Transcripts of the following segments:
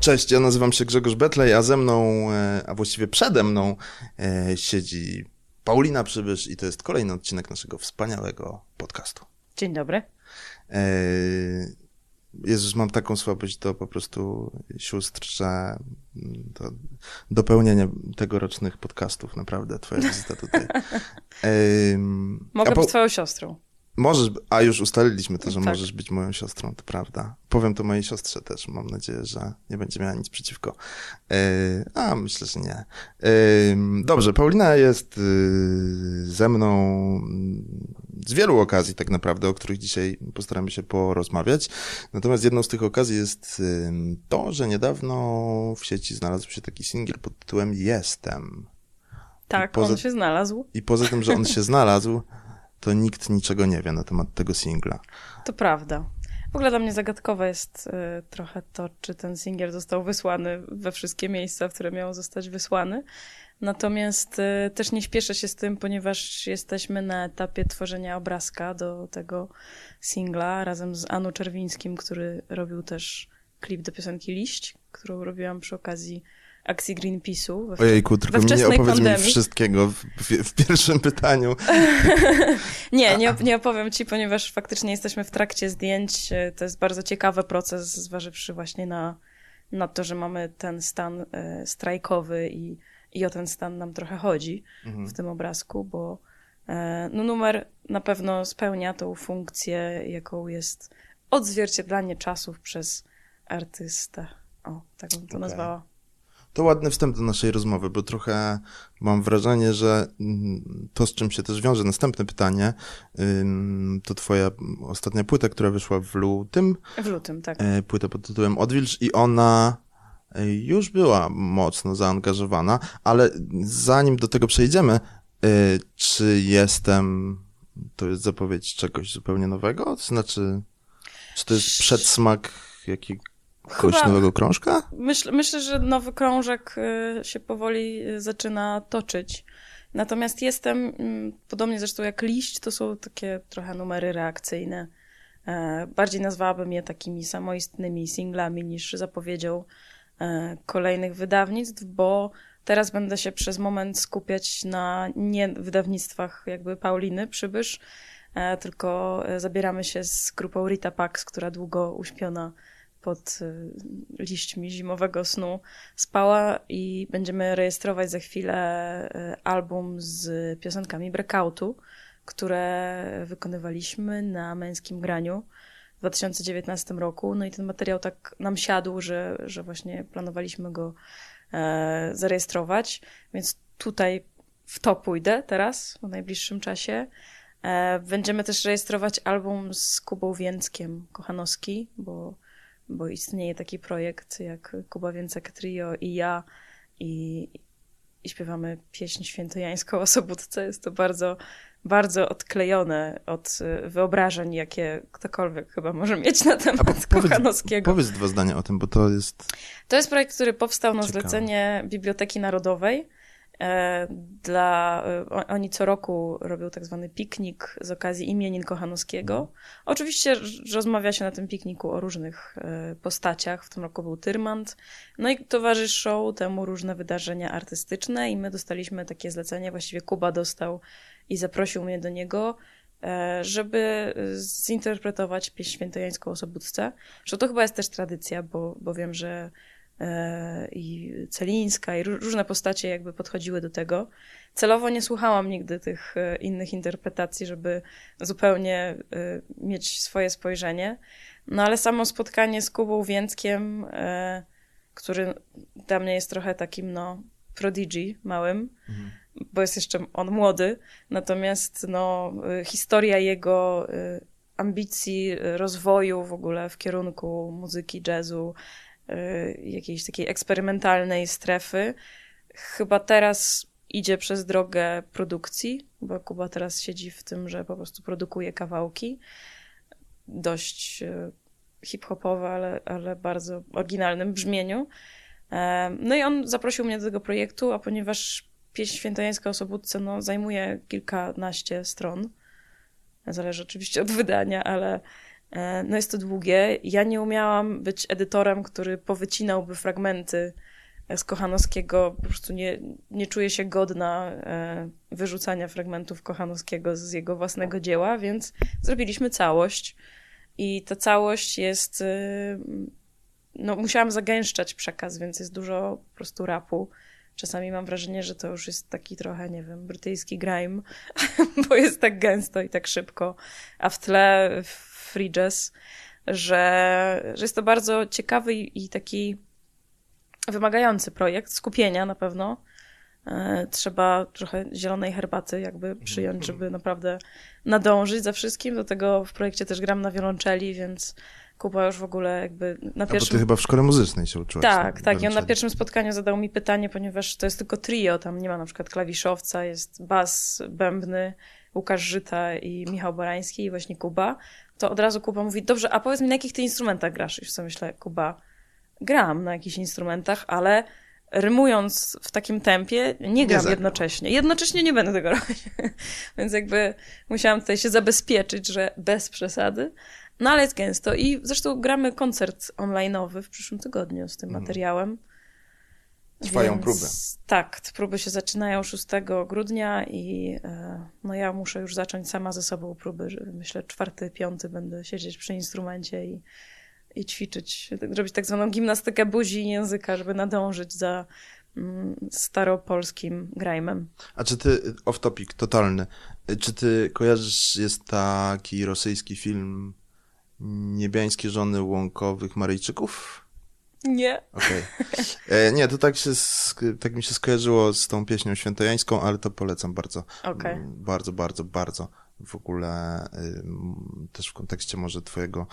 Cześć, ja nazywam się Grzegorz Betlej, a ze mną, e, a właściwie przede mną e, siedzi Paulina Przybysz i to jest kolejny odcinek naszego wspaniałego podcastu. Dzień dobry. Jezus, mam taką słabość do po prostu sióstr, że to dopełnienie tegorocznych podcastów, naprawdę, twoja wizyta tutaj. Mogę po... być twoją siostrą. Możesz, a już ustaliliśmy to, że tak. możesz być moją siostrą, to prawda. Powiem to mojej siostrze też. Mam nadzieję, że nie będzie miała nic przeciwko. Yy, a myślę, że nie. Yy, dobrze, Paulina jest yy, ze mną z wielu okazji, tak naprawdę, o których dzisiaj postaramy się porozmawiać. Natomiast jedną z tych okazji jest to, że niedawno w sieci znalazł się taki singiel pod tytułem Jestem. Tak, poza, on się znalazł. I poza tym, że on się znalazł, to nikt niczego nie wie na temat tego singla. To prawda. W ogóle dla mnie zagadkowe jest y, trochę to, czy ten singiel został wysłany we wszystkie miejsca, w które miał zostać wysłany. Natomiast y, też nie śpieszę się z tym, ponieważ jesteśmy na etapie tworzenia obrazka do tego singla razem z Anu Czerwińskim, który robił też klip do piosenki Liść, którą robiłam przy okazji akcji Greenpeace'u. We, Ojejku, tylko nie opowiedz pandemii. mi wszystkiego w, w, w pierwszym pytaniu. nie, nie, nie opowiem ci, ponieważ faktycznie jesteśmy w trakcie zdjęć. To jest bardzo ciekawy proces, zważywszy właśnie na, na to, że mamy ten stan e, strajkowy i, i o ten stan nam trochę chodzi mhm. w tym obrazku, bo e, no, numer na pewno spełnia tą funkcję, jaką jest odzwierciedlanie czasów przez artystę. O, tak bym to okay. nazwała. To ładny wstęp do naszej rozmowy, bo trochę mam wrażenie, że mm, to, z czym się też wiąże następne pytanie, to twoja ostatnia płyta, która wyszła w lutym. W lutym, tak. E, płyta pod tytułem Odwilż i ona e, już była mocno zaangażowana, ale zanim do tego przejdziemy, e, czy jestem, to jest zapowiedź czegoś zupełnie nowego? To znaczy, czy to jest przedsmak jakiego Kogoś nowego krążka? Myśl, myślę, że nowy krążek y, się powoli y, zaczyna toczyć. Natomiast jestem, mm, podobnie zresztą jak liść, to są takie trochę numery reakcyjne. E, bardziej nazwałabym je takimi samoistnymi singlami niż zapowiedzią e, kolejnych wydawnictw, bo teraz będę się przez moment skupiać na nie wydawnictwach jakby Pauliny Przybysz, e, tylko zabieramy się z grupą Rita Pax, która długo uśpiona pod y, liśćmi zimowego snu spała i będziemy rejestrować za chwilę y, album z piosenkami breakoutu, które wykonywaliśmy na męskim graniu w 2019 roku. No i ten materiał tak nam siadł, że, że właśnie planowaliśmy go e, zarejestrować, więc tutaj w to pójdę teraz, w najbliższym czasie. E, będziemy też rejestrować album z Kubą Więckiem Kochanowski, bo bo istnieje taki projekt jak Kuba Więcek Trio i ja i, i śpiewamy pieśń świętojańską o Sobótce. Jest to bardzo, bardzo odklejone od y, wyobrażeń, jakie ktokolwiek chyba może mieć na temat powiedz, Kochanowskiego. Powiedz dwa zdania o tym, bo to jest... To jest projekt, który powstał na Ciekawe. zlecenie Biblioteki Narodowej E, dla, e, oni co roku robią tak zwany piknik z okazji imienin Kochanowskiego. Mhm. Oczywiście rozmawia się na tym pikniku o różnych e, postaciach. W tym roku był Tyrmand. No i towarzyszą temu różne wydarzenia artystyczne i my dostaliśmy takie zlecenie, właściwie Kuba dostał i zaprosił mnie do niego, żeby zinterpretować pieśń świętojańską o Sobótce. Że to chyba jest też tradycja, bo, bo wiem, że E, i Celińska i różne postacie jakby podchodziły do tego. Celowo nie słuchałam nigdy tych e, innych interpretacji, żeby zupełnie e, mieć swoje spojrzenie. No ale samo spotkanie z Kubą Więckiem, który dla mnie jest trochę takim no prodigy małym, mhm. bo jest jeszcze on młody, natomiast no historia jego ambicji, rozwoju w ogóle w kierunku muzyki jazzu, jakiejś takiej eksperymentalnej strefy. Chyba teraz idzie przez drogę produkcji, bo Kuba teraz siedzi w tym, że po prostu produkuje kawałki. Dość y, hip-hopowe, ale, ale bardzo oryginalnym brzmieniu. No i on zaprosił mnie do tego projektu, a ponieważ pieśń świętojańska o Sobótce no, zajmuje kilkanaście stron. Zależy oczywiście od wydania, ale e, no jest to długie. Ja nie umiałam być edytorem, który powycinałby fragmenty z Kochanowskiego. Po prostu nie, nie czuję się godna e, wyrzucania fragmentów Kochanowskiego z jego własnego dzieła, więc zrobiliśmy całość. I ta całość jest. E, no, musiałam zagęszczać przekaz, więc jest dużo po prostu rapu. Czasami mam wrażenie, że to już jest taki trochę, nie wiem, brytyjski grime, bo jest tak gęsto i tak szybko, a w tle free jazz, że, że jest to bardzo ciekawy i taki wymagający projekt, skupienia na pewno. E, trzeba trochę zielonej herbaty jakby przyjąć, żeby naprawdę nadążyć za wszystkim. Do tego w projekcie też gram na wiolonczeli, więc Kuba już w ogóle jakby na pierwszym... A ty chyba w szkole muzycznej się uczyłaś. Tak, tak. I on na pierwszym spotkaniu zadał mi pytanie, ponieważ to jest tylko trio, tam nie ma na przykład klawiszowca, jest bas, bębny, Łukasz Żyta i Michał Borański i właśnie Kuba. To od razu Kuba mówi, dobrze, a powiedz mi, na jakich ty instrumentach grasz? I sobie myślę, Kuba, gram na jakichś instrumentach, ale rymując w takim tempie, nie gram nie jednocześnie. Jednocześnie nie będę tego robić. Więc jakby musiałam tutaj się zabezpieczyć, że bez przesady. No ale jest gęsto. I zresztą gramy koncert online'owy w przyszłym tygodniu z tym mhm. materiałem. Trwają Więc, próby. Tak, próby się zaczynają 6 grudnia i e, no ja muszę już zacząć sama ze sobą próby. Myślę, czwarty, piąty będę siedzieć przy instrumencie i i ćwiczyć, robić tak zwaną gimnastykę buzi i języka, żeby nadążyć za mm, staropolskim grajmem. A czy ty, off topic, totalny, czy ty kojarzysz, jest taki rosyjski film Niebiańskie żony łąkowych Maryjczyków? Nie. Okej. Okay. E, nie, to tak, się, tak mi się skojarzyło z tą pieśnią świętojańską, ale to polecam bardzo. Okay. Bardzo, bardzo, bardzo w ogóle też w kontekście może twojego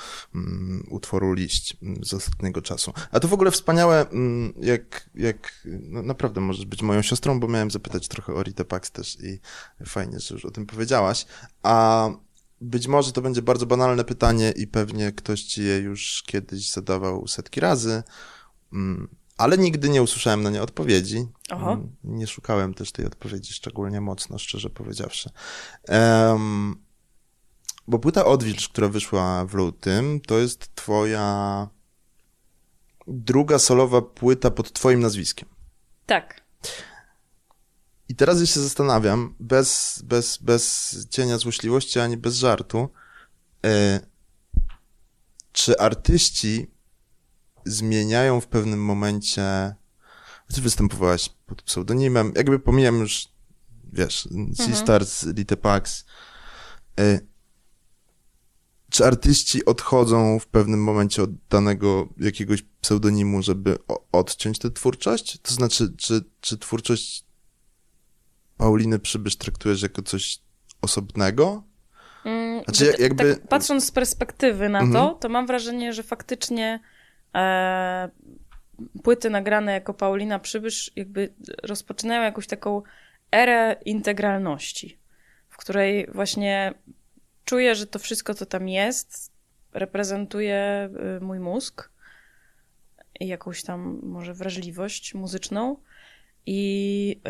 utworu Liść z ostatniego czasu. A to w ogóle wspaniałe, jak, jak no naprawdę możesz być moją siostrą, bo miałem zapytać trochę o Rita Pax też i fajnie, że już o tym powiedziałaś. A być może to będzie bardzo banalne pytanie i pewnie ktoś ci je już kiedyś zadawał setki razy, ale nigdy nie usłyszałem na nie odpowiedzi. Aha. Mm, nie szukałem też tej odpowiedzi szczególnie mocno, szczerze powiedziawszy. Um, bo płyta Odwilż, która wyszła w lutym, to jest twoja druga solowa płyta pod twoim nazwiskiem. Tak. I teraz ja się zastanawiam, bez, bez, bez cienia złośliwości ani bez żartu, e, czy artyści zmieniają w pewnym momencie. Ty występowałaś pod pseudonimem, jakby pomijam już, wiesz, mhm. Litepax. Y czy artyści odchodzą w pewnym momencie od danego jakiegoś pseudonimu, żeby odciąć tę twórczość? To znaczy, czy, czy twórczość Pauliny Przybysz traktujesz jako coś osobnego? Mm, znaczy, jakby... tak, patrząc z perspektywy na mhm. to, to mam wrażenie, że faktycznie e, płyty nagrane jako Paulina Przybysz jakby rozpoczynają jakąś taką erę integralności, w której właśnie czuję, że to wszystko, co tam jest, reprezentuje y, mój mózg i jakąś tam może wrażliwość muzyczną. I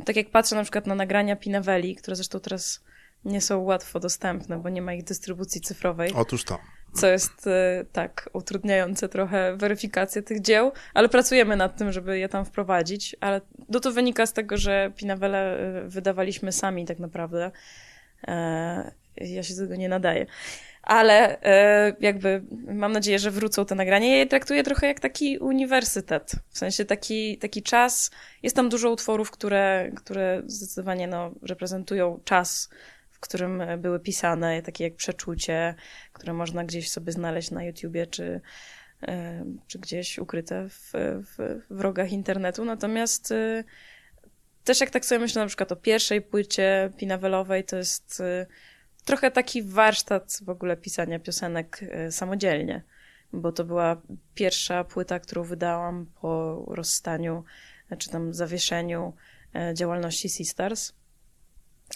y, tak jak patrzę na przykład na nagrania Pinaweli, które zresztą teraz nie są łatwo dostępne, bo nie ma ich dystrybucji cyfrowej. Otóż to co jest e, tak utrudniające trochę weryfikację tych dzieł, ale pracujemy nad tym, żeby je tam wprowadzić, ale no to wynika z tego, że Pinawele e, wydawaliśmy sami tak naprawdę. E, ja się do tego nie nadaję. Ale jakby mam nadzieję, że wrócą te nagrania. Ja je traktuję trochę jak taki uniwersytet. W sensie taki, taki czas. Jest tam dużo utworów, które, które zdecydowanie no, reprezentują czas którym e, były pisane, takie jak Przeczucie, które można gdzieś sobie znaleźć na YouTubie, czy, e, czy gdzieś ukryte w, w, w rogach internetu. Natomiast e, też jak tak sobie myślę na przykład o pierwszej płycie pinawelowej, to jest trochę taki warsztat w ogóle pisania piosenek samodzielnie, bo to była pierwsza płyta, którą wydałam po rozstaniu, czy tam zawieszeniu działalności Sisters.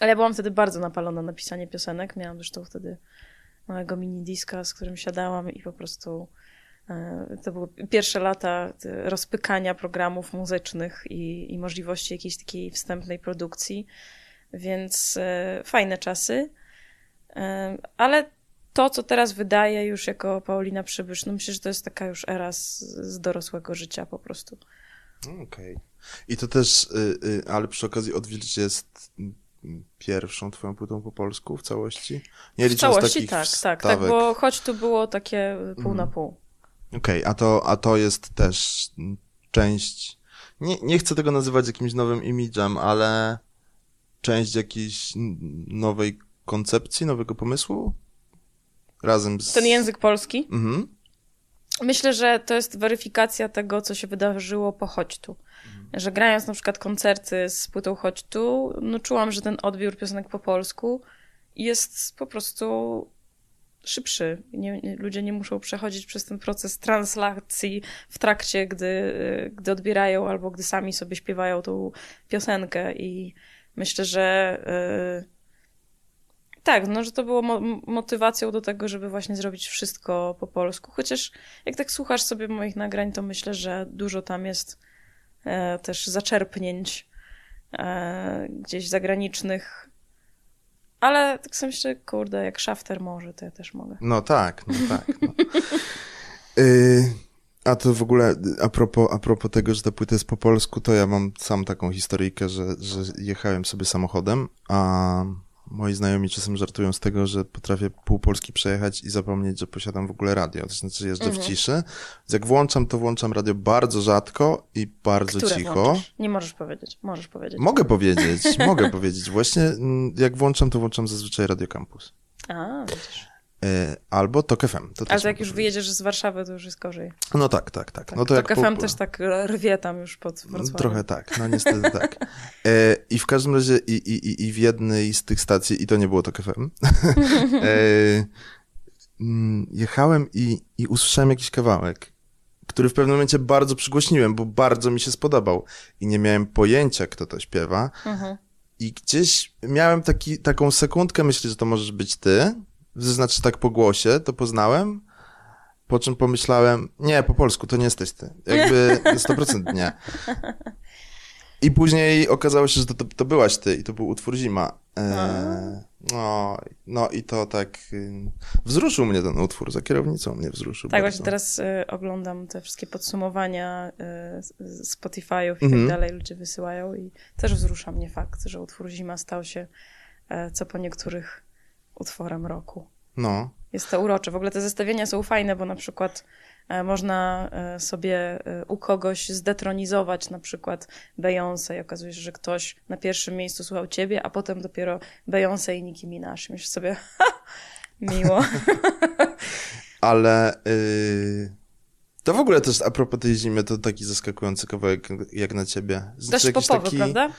Ale ja byłam wtedy bardzo napalona na pisanie piosenek. Miałam zresztą wtedy małego mini diska, z którym siadałam i po prostu E, to były pierwsze lata rozpykania programów muzycznych i, i możliwości jakiejś takiej wstępnej produkcji, więc e, fajne czasy. Ale to, co teraz wydaje już jako Paulina Przybysz, no myślę, że to jest taka już era z, z dorosłego życia po prostu. Okej. Okay. I to też, y, y, ale przy okazji Odwilż jest pierwszą twoją płytą po polsku w całości? Nie w całości tak, tak, tak, bo choć tu było takie pół mm. na pół. Okej, okay, a, to, a to jest też część, nie, nie chcę tego nazywać jakimś nowym imidżem, ale część jakiejś nowej koncepcji, nowego pomysłu? Razem z... Ten język polski? Mhm. Myślę, że to jest weryfikacja tego, co się wydarzyło po Chodź tu. Mhm. Że grając na przykład koncerty z płytą Chodź tu, no czułam, że ten odbiór piosenek po polsku jest po prostu szybszy. Nie, nie, ludzie nie muszą przechodzić przez ten proces translacji w trakcie, gdy, gdy odbierają albo gdy sami sobie śpiewają tą piosenkę i myślę, że yy, tak, no, że to było mo motywacją do tego, żeby właśnie zrobić wszystko po polsku. Chociaż jak tak słuchasz sobie moich nagrań, to myślę, że dużo tam jest e, też zaczerpnięć e, gdzieś zagranicznych. Ale tak sobie myślę, kurde, jak Shafter może, to ja też mogę. No tak, no tak. No. y a to w ogóle, a propos, a propos tego, że ta płyta jest po polsku, to ja mam sam taką historyjkę, że, że jechałem sobie samochodem, a moi znajomi czasem żartują z tego, że potrafię pół Polski przejechać i zapomnieć, że posiadam w ogóle radio. To znaczy jeżdżę mhm. w ciszy. Więc jak włączam, to włączam radio bardzo rzadko i bardzo Które cicho. Włączasz? Nie możesz powiedzieć. Możesz powiedzieć. Mogę powiedzieć, mogę powiedzieć. Właśnie mm, jak włączam, to włączam zazwyczaj Radio Campus. A, widzisz. E, albo TOK FM. To Ale jak już wyjedziesz z Warszawy, to już jest gorzej. No tak, tak, tak. tak no to TOK FM po... też tak rwie tam już pod Wrocławiem. Trochę tak, no niestety tak. E, I w każdym razie i, i, i w jednej z tych stacji, i to nie było TOK FM, e, mm, jechałem i, i usłyszałem jakiś kawałek, który w pewnym momencie bardzo przygłośniłem, bo bardzo mi się spodobał i nie miałem pojęcia, kto to śpiewa. Mhm. I gdzieś miałem taki, taką sekundkę, myślę, że to możesz być ty, znaczy tak po głosie, to poznałem, po czym pomyślałem, nie, po polsku, to nie jesteś ty. Jakby 100% nie. I później okazało się, że to, to, to byłaś ty i to był utwór Zima. E, no, no i to tak y, wzruszył mnie ten utwór, za kierownicą mnie wzruszył. Tak, bardzo. właśnie teraz y, oglądam te wszystkie podsumowania y, Spotify'ów i tak mhm. dalej, ludzie wysyłają i też wzrusza mnie fakt, że utwór Zima stał się e, co po niektórych utworem roku. No. Jest to urocze. W ogóle te zestawienia są fajne, bo na przykład e, można e, sobie e, u kogoś zdetronizować na przykład Beyoncé i okazuje się, że ktoś na pierwszym miejscu słuchał ciebie, a potem dopiero Beyoncé i Nicki Minaj. Myślisz sobie, ha, miło. Ale yy, to w ogóle też a propos tej zimy, to taki zaskakujący kawałek jak na ciebie. Znaczy, Dość popowy, taki... prawda?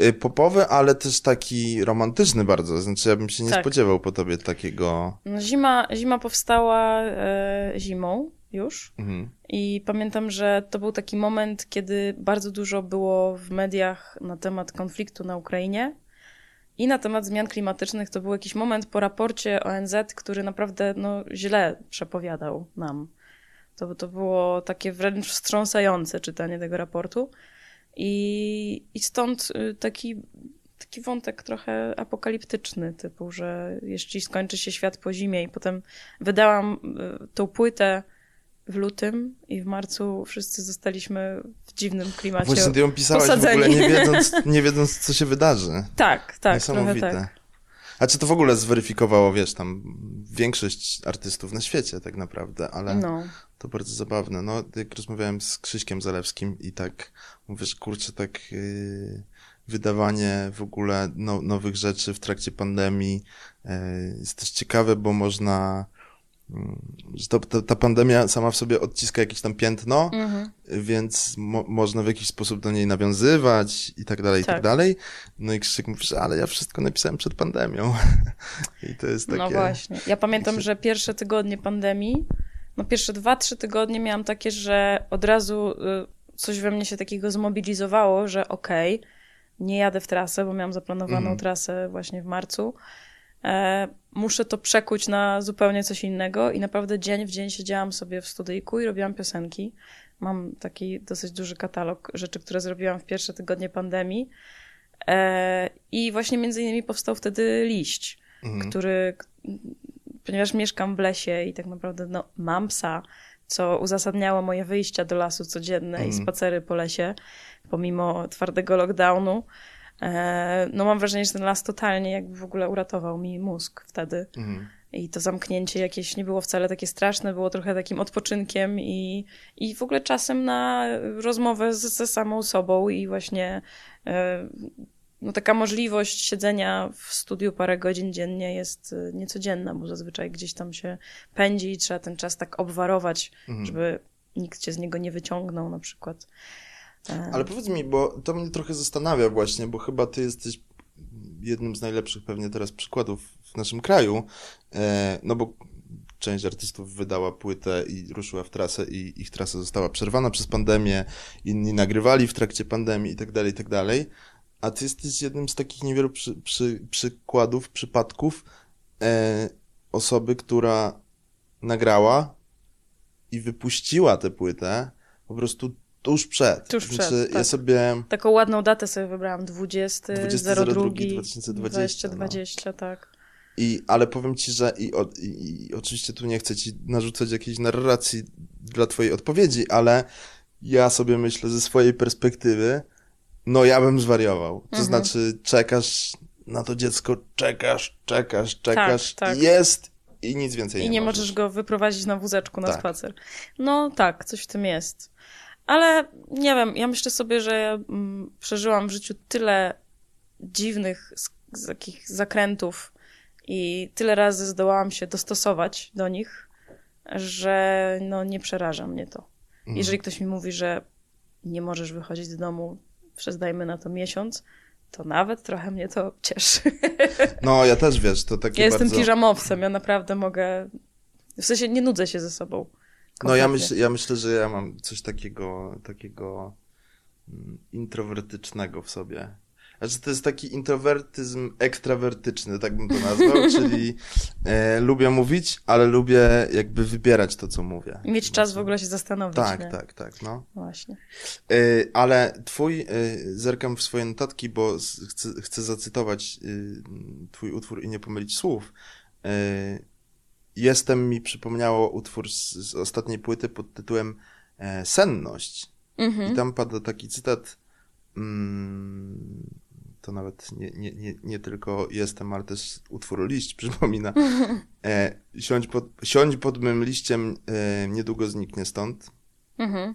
Y, popowy, ale też taki romantyczny bardzo. Znaczy, ja bym się nie tak. spodziewał po tobie takiego. No, zima, zima powstała e, zimą już. Mhm. I pamiętam, że to był taki moment, kiedy bardzo dużo było w mediach na temat konfliktu na Ukrainie i na temat zmian klimatycznych. To był jakiś moment po raporcie ONZ, który naprawdę no, źle przepowiadał nam. To, to było takie wręcz wstrząsające czytanie tego raportu. I, i stąd y, taki, taki wątek trochę apokaliptyczny, typu, że jeśli skończy się świat po zimie i potem wydałam y, tą płytę w lutym i w marcu wszyscy zostaliśmy w dziwnym klimacie Właśnie ty ją pisałaś posadzeni. w ogóle nie wiedząc, nie wiedząc, co się wydarzy. Tak, tak, Niesamowite. trochę tak. A czy to w ogóle zweryfikowało, wiesz, tam większość artystów na świecie tak naprawdę, ale no. to bardzo zabawne. No, jak rozmawiałem z Krzyśkiem Zalewskim i tak mówię, że kurczę, tak yy, wydawanie w ogóle no, nowych rzeczy w trakcie pandemii yy, jest też ciekawe, bo można to, to, ta pandemia sama w sobie odciska jakieś tam piętno, mhm. więc mo można w jakiś sposób do niej nawiązywać i tak dalej, i tak, tak dalej. No i Krzyk mówi, że ale ja wszystko napisałem przed pandemią. I to jest no takie... No właśnie. Ja pamiętam, że pierwsze tygodnie pandemii, no pierwsze dwa, trzy tygodnie miałam takie, że od razu y, coś we mnie się takiego zmobilizowało, że okej, okay, nie jadę w trasę, bo miałam zaplanowaną mhm. trasę właśnie w marcu, muszę to przekuć na zupełnie coś innego i naprawdę dzień w dzień siedziałam sobie w studyjku i robiłam piosenki. Mam taki dosyć duży katalog rzeczy, które zrobiłam w pierwsze tygodnie pandemii. E, I właśnie między innymi powstał wtedy liść, mhm. który, ponieważ mieszkam w lesie i tak naprawdę no, mam psa, co uzasadniało moje wyjścia do lasu codzienne mhm. i spacery po lesie, pomimo twardego lockdownu. E, no mam wrażenie, że ten las totalnie jakby w ogóle uratował mi mózg wtedy. Mhm. I to zamknięcie jakieś nie było wcale takie straszne, było trochę takim odpoczynkiem i, i w ogóle czasem na rozmowę z, ze samą sobą i właśnie e, no taka możliwość siedzenia w studiu parę godzin dziennie jest e, niecodzienna, bo zazwyczaj gdzieś tam się pędzi i trzeba ten czas tak obwarować, mhm. żeby nikt cię z niego nie wyciągnął na przykład. E. Ale powiedz mi, bo to mnie trochę zastanawia właśnie, bo chyba ty jesteś jednym z najlepszych pewnie teraz przykładów w naszym kraju, e, no bo część artystów wydała płytę i ruszyła w trasę i ich trasa została przerwana przez pandemię, inni nagrywali w trakcie pandemii i tak dalej, i tak dalej. A ty jesteś jednym z takich niewielu przy, przy, przykładów, przypadków e, osoby, która nagrała i wypuściła tę płytę po prostu tuż przed. Tuż przed, znaczy, tak. ja sobie... Taką ładną datę sobie wybrałam, 20, 20 02, 2020. 2020, no. tak. I, ale powiem ci, że i, i, i, oczywiście tu nie chcę ci narzucać jakiejś narracji dla twojej odpowiedzi, ale ja sobie myślę ze swojej perspektywy, no ja bym zwariował. To mhm. znaczy czekasz na to dziecko, czekasz, czekasz, czekasz, tak, tak. jest i nic więcej I nie, nie możesz. możesz go wyprowadzić na wózeczku na tak. spacer. No tak, coś w tym jest. Ale nie wiem, ja myślę sobie, że mm, przeżyłam w życiu tyle dziwnych takich zakrętów i tyle razy zdołałam się dostosować do nich, że no nie przeraża mnie to. Mhm. Jeżeli ktoś mi mówi, że nie możesz wychodzić z domu przez dajmy na to miesiąc, to nawet trochę mnie to cieszy. No, ja też wiesz, to takie Ja bardzo... jestem piżamowcem, ja naprawdę mogę... W sensie nie nudzę się ze sobą. No ja, myśl, ja myślę, że ja mam coś takiego, takiego mm, introwertycznego w sobie. Znaczy to jest taki introwertyzm ekstrawertyczny, tak bym to nazwał, czyli e, lubię mówić, ale lubię jakby wybierać to, co mówię. Mieć czas w ogóle się zastanowić. Tak, nie? tak, tak, no. Właśnie. E, ale twój, e, zerkam w swoje notatki, bo chcę, chcę zacytować e, twój utwór i nie pomylić słów. Jestem mi przypomniało utwór z, z ostatniej płyty pod tytułem e, Senność. Mhm. I tam pada taki cytat. Mm, to nawet nie, nie, nie, nie tylko jestem, ale też utwór liść przypomina. E, siądź, pod, siądź pod mym liściem, e, niedługo zniknie stąd. Mhm.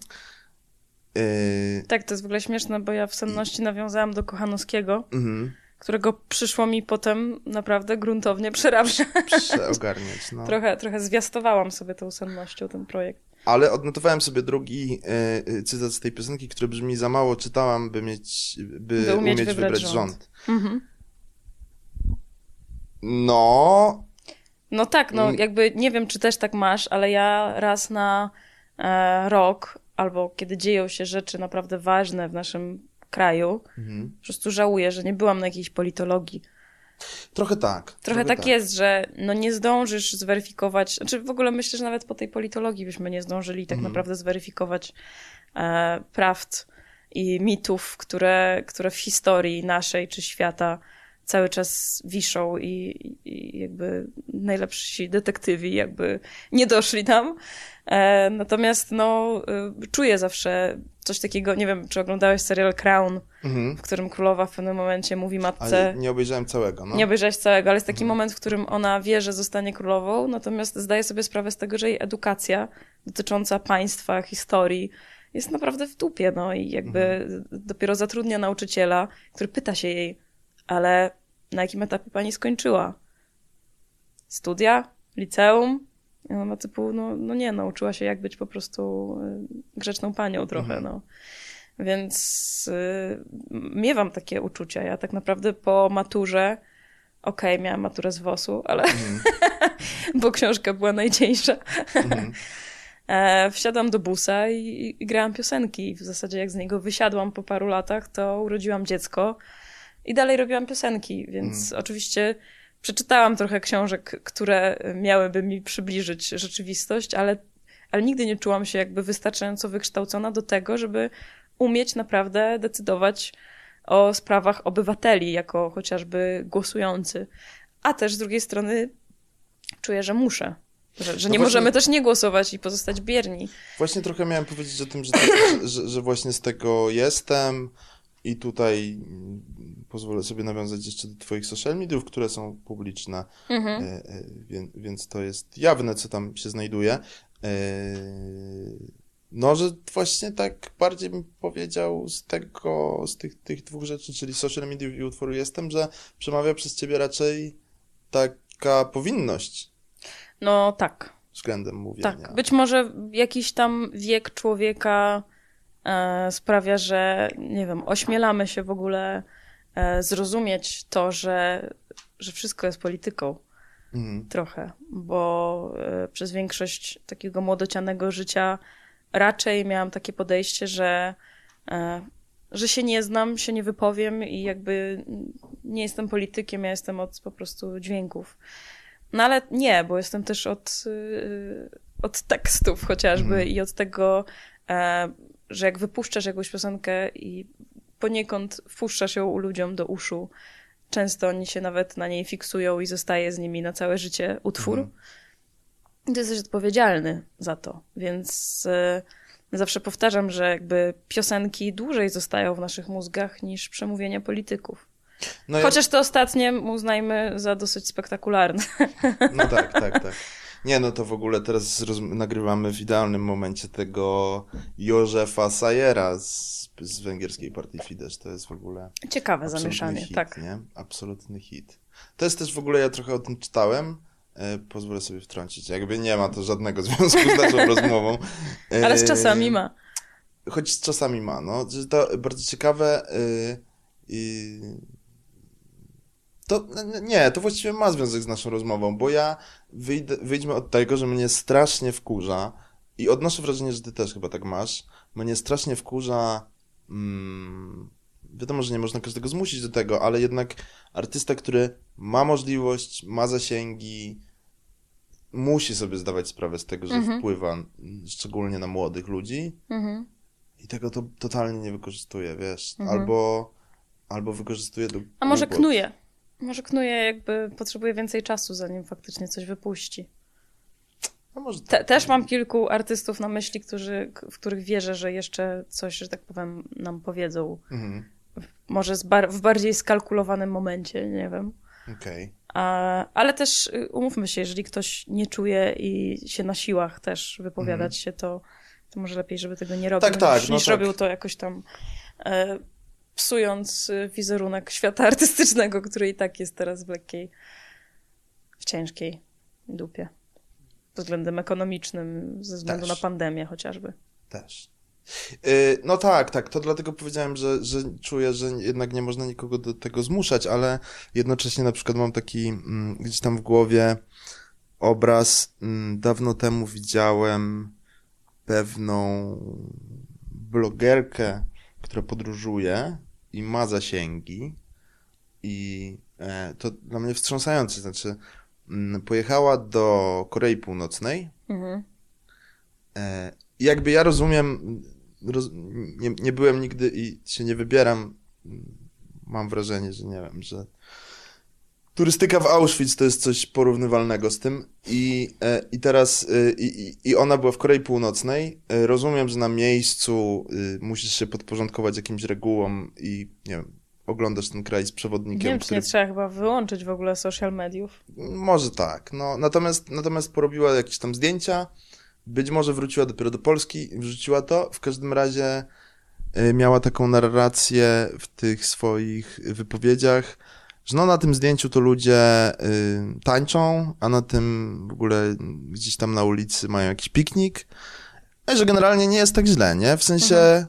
E, tak, to jest w ogóle śmieszne, bo ja w senności nawiązałam do Kochanowskiego. Mhm którego przyszło mi potem naprawdę gruntownie przerabiać. Przeogarniać, no. trochę, trochę zwiastowałam sobie tą sennością ten projekt. Ale odnotowałem sobie drugi e, cytat z tej piosenki, który brzmi za mało czytałam, by mieć, by, by umieć, umieć, wybrać, wybrać rząd. rząd. Mhm. No... No tak, no mm. jakby nie wiem, czy też tak masz, ale ja raz na e, rok albo kiedy dzieją się rzeczy naprawdę ważne w naszym kraju. Mhm. Po prostu żałuję, że nie byłam na jakiejś politologii. Trochę tak. Trochę, trochę tak, tak, jest, że no nie zdążysz zweryfikować, znaczy w ogóle myślę, że nawet po tej politologii byśmy nie zdążyli tak mhm. naprawdę zweryfikować e, prawd i mitów, które, które w historii naszej czy świata cały czas wiszą i, i jakby najlepsi detektywi jakby nie doszli tam. E, natomiast no, y, czuję zawsze coś takiego, nie wiem, czy oglądałeś serial Crown, mhm. w którym królowa w pewnym momencie mówi matce... Ale nie obejrzałem całego, no. Nie obejrzałeś całego, ale jest taki mhm. moment, w którym ona wie, że zostanie królową, natomiast zdaje sobie sprawę z tego, że jej edukacja dotycząca państwa, historii jest naprawdę w dupie, no i jakby mhm. dopiero zatrudnia nauczyciela, który pyta się jej, ale na jakim etapie pani skończyła? Studia? Liceum? I ona ma typu, no, no nie, nauczyła się jak być po prostu y, grzeczną panią trochę, mhm. no. Więc y, miewam takie uczucia. Ja tak naprawdę po maturze, okej, okay, miałam maturę z WOS-u, ale mhm. bo książka była najcieńsza. Mhm. E, wsiadłam do busa i, i grałam piosenki. W zasadzie jak z niego wysiadłam po paru latach, to urodziłam dziecko i dalej robiłam piosenki, więc oczywiście przeczytałam trochę książek, które miałyby mi przybliżyć rzeczywistość, ale, ale nigdy nie czułam się jakby wystarczająco wykształcona do tego, żeby umieć naprawdę decydować o sprawach obywateli, jako chociażby głosujący. A też z drugiej strony czuję, że muszę. Że, że no nie właśnie, możemy też nie głosować i pozostać bierni. Właśnie trochę miałem powiedzieć o tym, że, tak, że, że, właśnie z tego jestem i tutaj pozwolę sobie nawiązać jeszcze do twoich social mediów, które są publiczne, mhm. e, e, więc, więc to jest jawne, co tam się znajduje. E, no, że właśnie tak bardziej bym powiedział z tego, z tych, tych dwóch rzeczy, czyli social media i utworu jestem, że przemawia przez ciebie raczej taka powinność. No tak. Względem mówienia. Tak, być może jakiś tam wiek człowieka sprawia, że nie wiem, ośmielamy się w ogóle e, zrozumieć to, że, że wszystko jest polityką. Mhm. Trochę, bo e, przez większość takiego młodocianego życia raczej miałam takie podejście, że, e, że się nie znam, się nie wypowiem i jakby nie jestem politykiem, ja jestem od po prostu dźwięków. No ale nie, bo jestem też od, od tekstów chociażby mm. i od tego, e, że jak wypuszczasz jakąś piosenkę i poniekąd wpuszczasz ją ludziom do uszu, często oni się nawet na niej fiksują i zostaje z nimi na całe życie utwór. Mm ty jesteś odpowiedzialny za to, więc y, zawsze powtarzam, że jakby piosenki dłużej zostają w naszych mózgach niż przemówienia polityków. No Chociaż ja... te ostatnie uznajmy za dosyć spektakularne. No tak, tak, tak. Nie, no to w ogóle teraz nagrywamy w idealnym momencie tego Józefa Sajera z, z węgierskiej partii Fidesz. To jest w ogóle. Ciekawe zamieszanie, hit, tak. Nie? Absolutny hit. To jest też w ogóle, ja trochę o tym czytałem E, pozwolę sobie wtrącić. Jakby nie ma to żadnego związku z naszą rozmową. Ale z czasami ma. Choć z czasami ma, no. To bardzo ciekawe. I to nie, to właściwie ma związek z naszą rozmową, bo ja wyjdę, wyjdźmy od tego, że mnie strasznie wkurza i odnoszę wrażenie, że ty też chyba tak masz. Mnie strasznie wkurza. Mm, wiadomo, że nie można każdego zmusić do tego, ale jednak artysta, który ma możliwość, ma zasięgi, musi sobie zdawać sprawę z tego, że mhm. wpływa szczególnie na młodych ludzi mhm. i tego to totalnie nie wykorzystuje, wiesz, mhm. albo, albo wykorzystuje do... A może głupot. knuje. Może knuje jakby potrzebuje więcej czasu, zanim faktycznie coś wypuści. Tak. Te, też mam kilku artystów na myśli, którzy, w których wierzę, że jeszcze coś, że tak powiem, nam powiedzą. Mhm. Może bar w bardziej skalkulowanym momencie, nie wiem. Okej. Okay. Ale też y, umówmy się, jeżeli ktoś nie czuje i się na siłach też wypowiadać mm. się, to, to może lepiej, żeby tego nie robił, tak, tak, niż, no niż tak. robił to jakoś tam e, psując y, wizerunek świata artystycznego, który i tak jest teraz w lekkiej, w ciężkiej dupie. Pod względem ekonomicznym, ze względu też. na pandemię chociażby. Też. Y, no tak, tak, to dlatego powiedziałem, że, że czuję, że jednak nie można nikogo do tego zmuszać, ale jednocześnie na przykład mam taki mm, gdzieś tam w głowie obraz. Mm, dawno temu widziałem pewną blogerkę, która podróżuje i ma zasięgi i e, to dla mnie wstrząsające, znaczy mm, pojechała do Korei Północnej mhm. E, jakby ja rozumiem roz, nie, nie byłem nigdy i się nie wybieram. Mam wrażenie, że nie wiem, że turystyka w Auschwitz to jest coś porównywalnego z tym i, e, i teraz e, i, i ona była w Korei Północnej. E, rozumiem, że na miejscu musisz się podporządkować jakimś regułom i nie wiem, oglądasz ten kraj z przewodnikiem. Nie który... nie trzeba chyba wyłączyć w ogóle social mediów. Może tak, no natomiast, natomiast porobiła jakieś tam zdjęcia, być może wróciła dopiero do Polski, wrzuciła to. W każdym razie miała taką narrację w tych swoich wypowiedziach, że no na tym zdjęciu to ludzie y, tańczą, a na tym w ogóle gdzieś tam na ulicy mają jakiś piknik. A że generalnie nie jest tak źle, nie? W sensie mhm.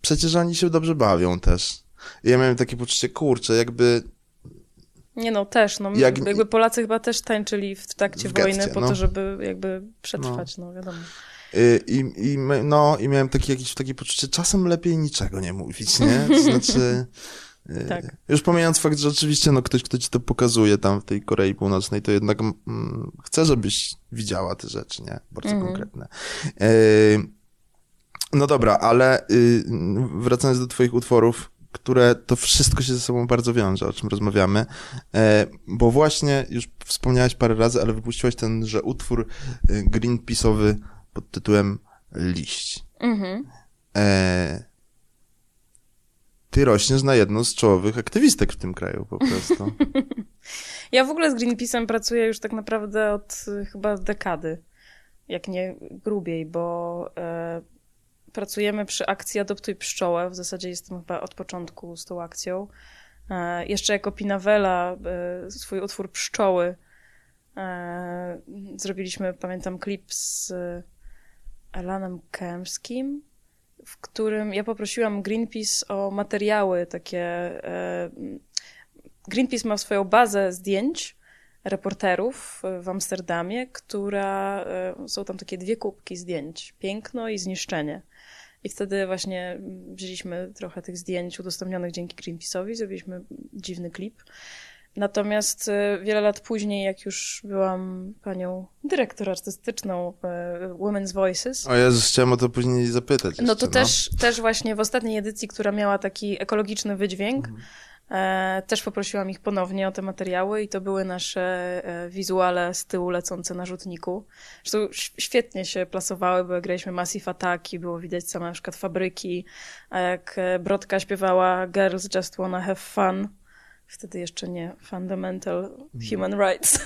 przecież oni się dobrze bawią też. I ja miałem takie poczucie, kurczę, jakby nie no, też, no, Jak... jakby Polacy chyba też tańczyli w trakcie w wojny po no. to, żeby jakby przetrwać, no, no wiadomo. Y, I, i, no, I miałem taki, jakieś takie poczucie, czasem lepiej niczego nie mówić, nie? To znaczy, tak. Już pomijając fakt, że oczywiście no, ktoś, kto ci to pokazuje tam w tej Korei Północnej, to jednak mm, chce, żebyś widziała te rzeczy, nie? Bardzo mm. konkretne. Y, no dobra, ale y, wracając do twoich utworów, które to wszystko się ze sobą bardzo wiąże, o czym rozmawiamy, e, bo właśnie już wspomniałeś parę razy, ale wypuściłeś tenże utwór Greenpeace'owy pod tytułem Liść. Mhm. E, ty rośniesz na jedną z czołowych aktywistek w tym kraju po prostu. ja w ogóle z Greenpeace'em pracuję już tak naprawdę od y, chyba dekady, jak nie grubiej, bo e, pracujemy przy akcji Adoptuj Pszczołę. W zasadzie jestem chyba od początku z tą akcją. E, jeszcze jako Pinawela e, swój utwór Pszczoły zrobiliśmy, pamiętam, klip z Alanem Kemskim w którym ja poprosiłam Greenpeace o materiały takie. E, Greenpeace ma swoją bazę zdjęć reporterów w Amsterdamie, która e, są tam takie dwie kubki zdjęć: piękno i zniszczenie. I wtedy właśnie wzięliśmy trochę tych zdjęć udostępnionych dzięki Greenpeace'owi, zrobiliśmy dziwny klip. Natomiast e, wiele lat później, jak już byłam panią dyrektor artystyczną e, Women's Voices. O Jezus, chciałam o to później zapytać. Jeszcze, no to no. Też, też właśnie w ostatniej edycji, która miała taki ekologiczny wydźwięk, mhm. e, też poprosiłam ich ponownie o te materiały i to były nasze e, wizuale z tyłu lecące na rzutniku. Zresztą świetnie się plasowały, bo graliśmy Massive Attacki, było widać same na przykład fabryki, a jak Brodka śpiewała Girls Just Wanna Have Fun, wtedy jeszcze nie fundamental human rights,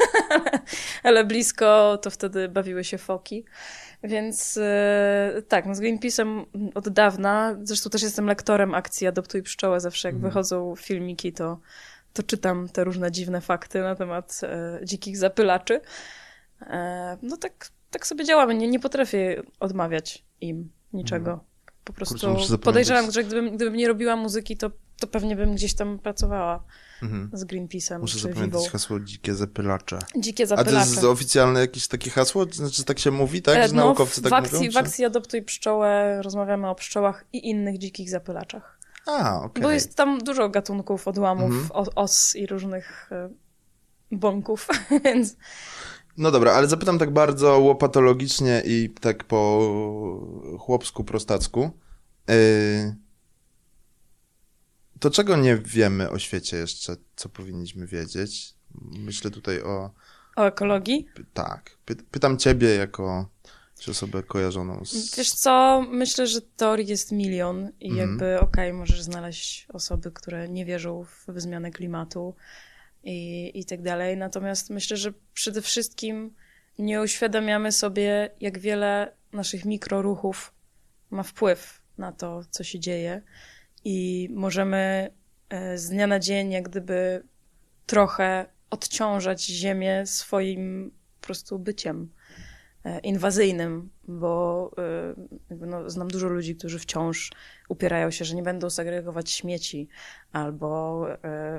ale blisko to wtedy bawiły się foki. Więc e, tak, no z Greenpeace'em od dawna, zresztą też jestem lektorem akcji Adoptuj Pszczołę, zawsze jak mhm. wychodzą filmiki, to, to czytam te różne dziwne fakty na temat e, dzikich zapylaczy. E, no tak, tak sobie działamy, nie, nie potrafię odmawiać im niczego. Mhm. Po prostu podejrzewam, że gdybym, gdybym nie robiła muzyki, to, to pewnie bym gdzieś tam pracowała mhm. z Greenpeace'em. Muszę zapamiętać Vivą. hasło dzikie zapylacze. Dzikie zapylacze. A to jest oficjalne jakieś takie hasło? Znaczy tak się mówi, tak? Że no, naukowcy tak w akcji, mówią? W akcji Adoptuj Pszczołę rozmawiamy o pszczołach i innych dzikich zapylaczach. A. Okay. Bo jest tam dużo gatunków, odłamów, mhm. os i różnych y, bąków, więc... No dobra, ale zapytam tak bardzo łopatologicznie i tak po chłopsku, prostacku. Yy, to czego nie wiemy o świecie jeszcze, co powinniśmy wiedzieć? Myślę tutaj o... O ekologii? Tak. Py pytam ciebie jako osobę kojarzoną z... Wiesz co, myślę, że teorii jest milion i mhm. jakby okej, okay, możesz znaleźć osoby, które nie wierzą w zmianę klimatu i, i tak dalej. Natomiast myślę, że przede wszystkim nie uświadamiamy sobie, jak wiele naszych mikroruchów ma wpływ na to, co się dzieje i możemy e, z dnia na dzień jak gdyby trochę odciążać Ziemię swoim po prostu byciem inwazyjnym, bo e, no, znam dużo ludzi, którzy wciąż upierają się, że nie będą segregować śmieci, albo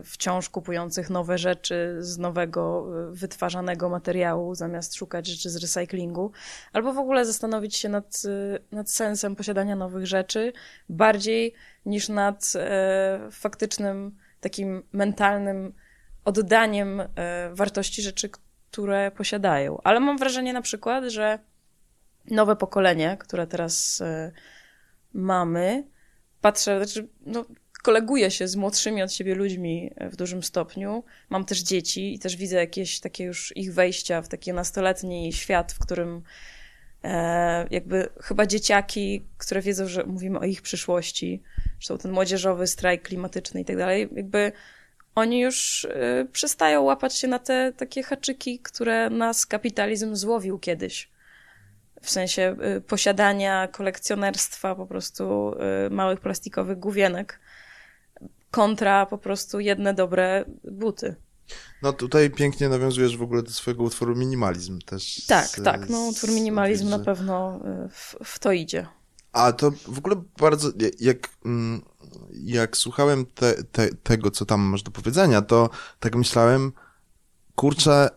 wciąż kupujących nowe rzeczy z nowego wytwarzanego materiału, zamiast szukać rzeczy z recyklingu, albo w ogóle zastanowić się nad, nad sensem posiadania nowych rzeczy, bardziej niż nad e, faktycznym takim mentalnym oddaniem e, wartości rzeczy, które posiadają. Ale mam wrażenie na przykład, że nowe pokolenie, które teraz e, mamy, patrzę, znaczy, no, koleguję się z młodszymi od siebie ludźmi w dużym stopniu. Mam też dzieci i też widzę jakieś takie już ich wejścia w taki nastoletni świat, w którym E, jakby chyba dzieciaki, które wiedzą, że mówimy o ich przyszłości, są ten młodzieżowy strajk klimatyczny i tak dalej, jakby oni już e, przestają łapać się na te takie haczyki, które nas kapitalizm złowił kiedyś. W sensie e, posiadania, kolekcjonerstwa po prostu małych plastikowych główienek kontra po prostu jedne dobre buty. No tutaj pięknie nawiązujesz w ogóle do swojego utworu Minimalizm też. Tak, z, tak, no utwór Minimalizm na pewno y, w, w, to idzie. A to w ogóle bardzo, jak, mm, jak słuchałem te, te, tego, co tam masz do powiedzenia, to tak myślałem, kurczę,